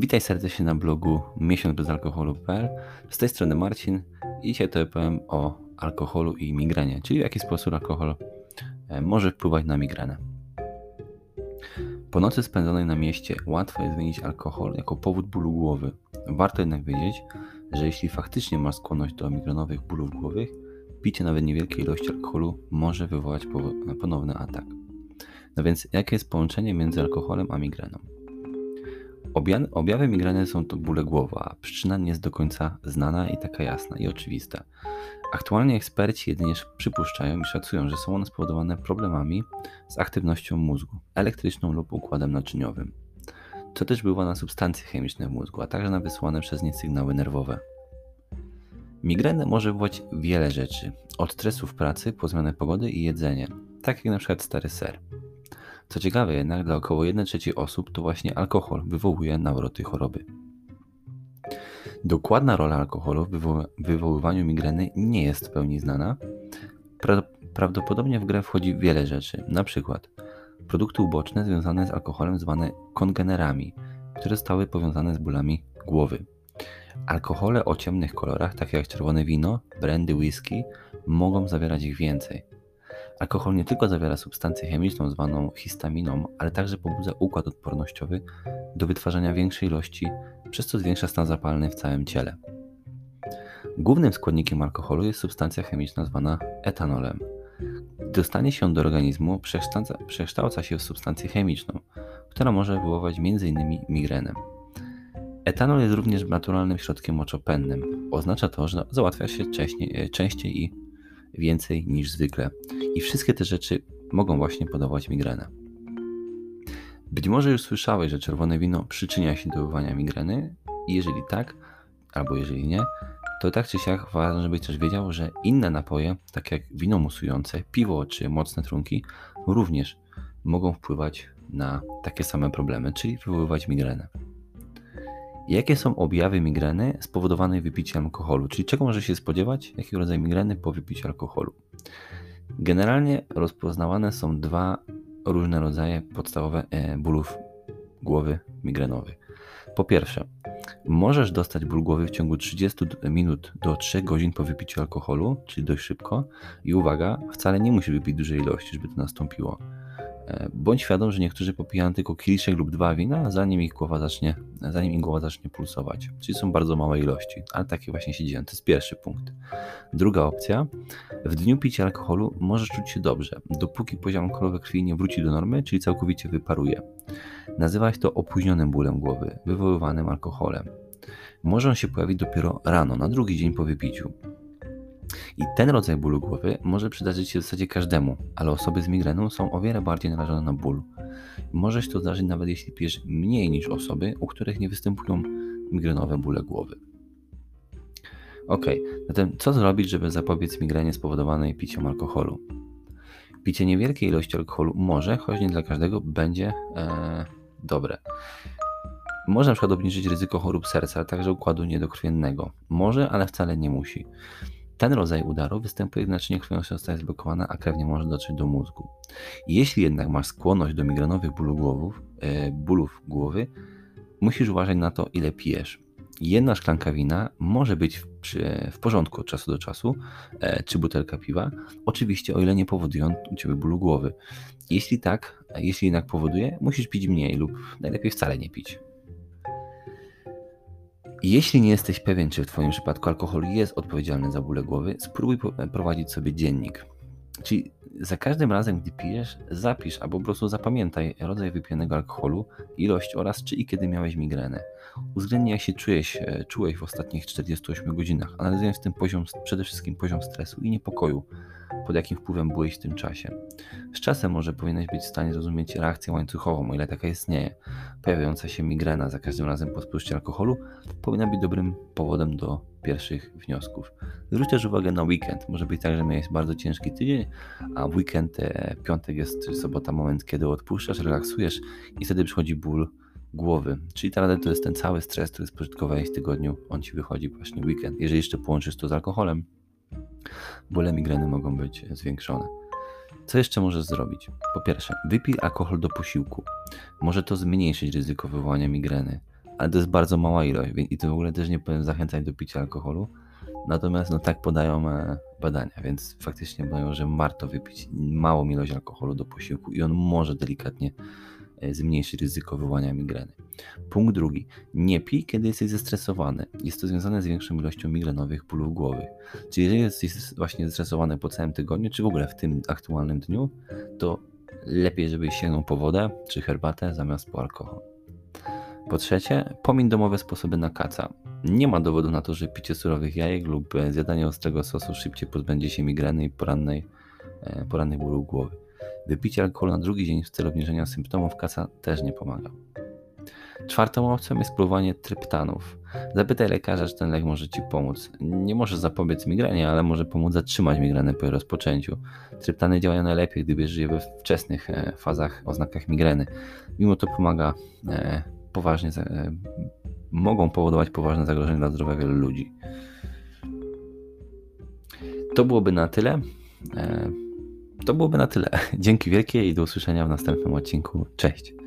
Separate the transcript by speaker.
Speaker 1: Witaj serdecznie na blogu miesiącbezalkoholu.pl Z tej strony Marcin i dzisiaj to powiem o alkoholu i migrenie, czyli w jaki sposób alkohol e, może wpływać na migrenę. Po nocy spędzonej na mieście łatwo jest wymienić alkohol jako powód bólu głowy. Warto jednak wiedzieć, że jeśli faktycznie masz skłonność do migrenowych bólów głowych, picie nawet niewielkiej ilości alkoholu może wywołać ponowny atak. No więc jakie jest połączenie między alkoholem a migreną? Objawy migreny są to bóle głowy, a przyczyna nie jest do końca znana i taka jasna i oczywista. Aktualnie eksperci jedynie przypuszczają i szacują, że są one spowodowane problemami z aktywnością mózgu, elektryczną lub układem naczyniowym, co też wpływa na substancje chemiczne w mózgu, a także na wysłane przez nie sygnały nerwowe. Migrenę może wywołać wiele rzeczy, od stresu w pracy po zmianę pogody i jedzenie, tak jak na przykład stary ser. Co ciekawe jednak, dla około 1 trzeciej osób to właśnie alkohol wywołuje nawroty choroby. Dokładna rola alkoholu w wywoływaniu migreny nie jest w pełni znana. Pra prawdopodobnie w grę wchodzi wiele rzeczy, na przykład produkty uboczne związane z alkoholem zwane kongenerami, które zostały powiązane z bólami głowy. Alkohole o ciemnych kolorach, takie jak czerwone wino, brandy, whisky, mogą zawierać ich więcej. Alkohol nie tylko zawiera substancję chemiczną zwaną histaminą, ale także pobudza układ odpornościowy do wytwarzania większej ilości, przez co zwiększa stan zapalny w całym ciele. Głównym składnikiem alkoholu jest substancja chemiczna zwana etanolem. Gdy dostanie się do organizmu, przekształca, przekształca się w substancję chemiczną, która może wywoływać m.in. migrenę. Etanol jest również naturalnym środkiem moczopędnym. Oznacza to, że załatwia się częściej, częściej i więcej niż zwykle. I wszystkie te rzeczy mogą właśnie podawać migrenę. Być może już słyszałeś, że czerwone wino przyczynia się do wywołania migreny jeżeli tak, albo jeżeli nie, to tak czy siak ważne, żebyś też wiedział, że inne napoje, takie jak wino musujące, piwo czy mocne trunki, również mogą wpływać na takie same problemy, czyli wywoływać migrenę. Jakie są objawy migreny spowodowanej wypiciem alkoholu? Czyli czego może się spodziewać, jakiego rodzaju migreny po wypiciu alkoholu? Generalnie rozpoznawane są dwa różne rodzaje podstawowe e, bólów głowy migrenowych. Po pierwsze, możesz dostać ból głowy w ciągu 30 minut do 3 godzin po wypiciu alkoholu, czyli dość szybko. I uwaga, wcale nie musi wypić dużej ilości, żeby to nastąpiło. E, bądź świadom, że niektórzy popijają tylko kieliszek lub dwa wina, zanim ich głowa zacznie, zanim ich głowa zacznie pulsować. Czyli są bardzo małe ilości, ale takie właśnie się dzieją. To jest pierwszy punkt. Druga opcja. W dniu picia alkoholu możesz czuć się dobrze, dopóki poziom alkoholu krwi nie wróci do normy, czyli całkowicie wyparuje. Nazywa się to opóźnionym bólem głowy, wywoływanym alkoholem. Może on się pojawić dopiero rano, na drugi dzień po wypiciu. I ten rodzaj bólu głowy może przydarzyć się w zasadzie każdemu, ale osoby z migreną są o wiele bardziej narażone na ból. Może się to zdarzyć nawet jeśli pijesz mniej niż osoby, u których nie występują migrenowe bóle głowy. Ok, zatem co zrobić, żeby zapobiec migrenie spowodowanej piciem alkoholu? Picie niewielkiej ilości alkoholu może, choć nie dla każdego, będzie e, dobre. Może na przykład obniżyć ryzyko chorób serca, a także układu niedokrwiennego. Może, ale wcale nie musi. Ten rodzaj udaru występuje, gdy naczynie krwią zostaje zblokowane, a krew nie może dotrzeć do mózgu. Jeśli jednak masz skłonność do migrenowych bólu głowów, e, bólów głowy, musisz uważać na to, ile pijesz. Jedna szklanka wina może być w, przy, w porządku od czasu do czasu, e, czy butelka piwa, oczywiście o ile nie powodują u Ciebie bólu głowy. Jeśli tak, jeśli jednak powoduje, musisz pić mniej lub najlepiej wcale nie pić. Jeśli nie jesteś pewien, czy w Twoim przypadku alkohol jest odpowiedzialny za bóle głowy, spróbuj prowadzić sobie dziennik. Czyli za każdym razem, gdy pijesz, zapisz albo po prostu zapamiętaj rodzaj wypijanego alkoholu, ilość oraz czy i kiedy miałeś migrenę. Uwzględnij jak się czujesz, e, czułeś w ostatnich 48 godzinach, analizując w tym poziom, przede wszystkim poziom stresu i niepokoju, pod jakim wpływem byłeś w tym czasie. Z czasem może powinieneś być w stanie zrozumieć reakcję łańcuchową, o ile taka istnieje. Pojawiająca się migrena za każdym razem po spożyciu alkoholu powinna być dobrym powodem do pierwszych wniosków. Zwróć też uwagę na weekend. Może być tak, że miałeś bardzo ciężki tydzień, a w weekend, e, piątek jest sobota moment, kiedy odpuszczasz, relaksujesz i wtedy przychodzi ból głowy. Czyli tak naprawdę to jest ten cały stres, który spożytkowałeś w tygodniu, on ci wychodzi właśnie weekend. Jeżeli jeszcze połączysz to z alkoholem, bóle migreny mogą być zwiększone. Co jeszcze możesz zrobić? Po pierwsze, wypij alkohol do posiłku. Może to zmniejszyć ryzyko wywołania migreny, ale to jest bardzo mała ilość i to w ogóle też nie powinien zachęcać do picia alkoholu. Natomiast no tak podają e, badania, więc faktycznie podają, że warto wypić małą ilość alkoholu do posiłku i on może delikatnie e, zmniejszyć ryzyko wywołania migreny. Punkt drugi. Nie pij, kiedy jesteś zestresowany. Jest to związane z większą ilością migrenowych bólów głowy. Czyli jeżeli jesteś właśnie zestresowany po całym tygodniu, czy w ogóle w tym aktualnym dniu, to lepiej, żebyś sięgnął po wodę czy herbatę zamiast po alkohol. Po trzecie, pomiń domowe sposoby na kaca. Nie ma dowodu na to, że picie surowych jajek lub e, zjadanie ostrego sosu szybciej pozbędzie się migreny i porannej, e, porannych bólów głowy. Wypicie alkoholu na drugi dzień w celu obniżenia symptomów kaca też nie pomaga. Czwartą opcją jest próbowanie tryptanów. Zapytaj lekarza, czy ten lek może Ci pomóc. Nie może zapobiec migrenie, ale może pomóc zatrzymać migrenę po jej rozpoczęciu. Tryptany działają najlepiej, gdy bierzesz je we wczesnych e, fazach, oznakach migreny. Mimo to pomaga poważnie, mogą powodować poważne zagrożenie dla zdrowia wielu ludzi. To byłoby na tyle. To byłoby na tyle. Dzięki wielkie i do usłyszenia w następnym odcinku. Cześć.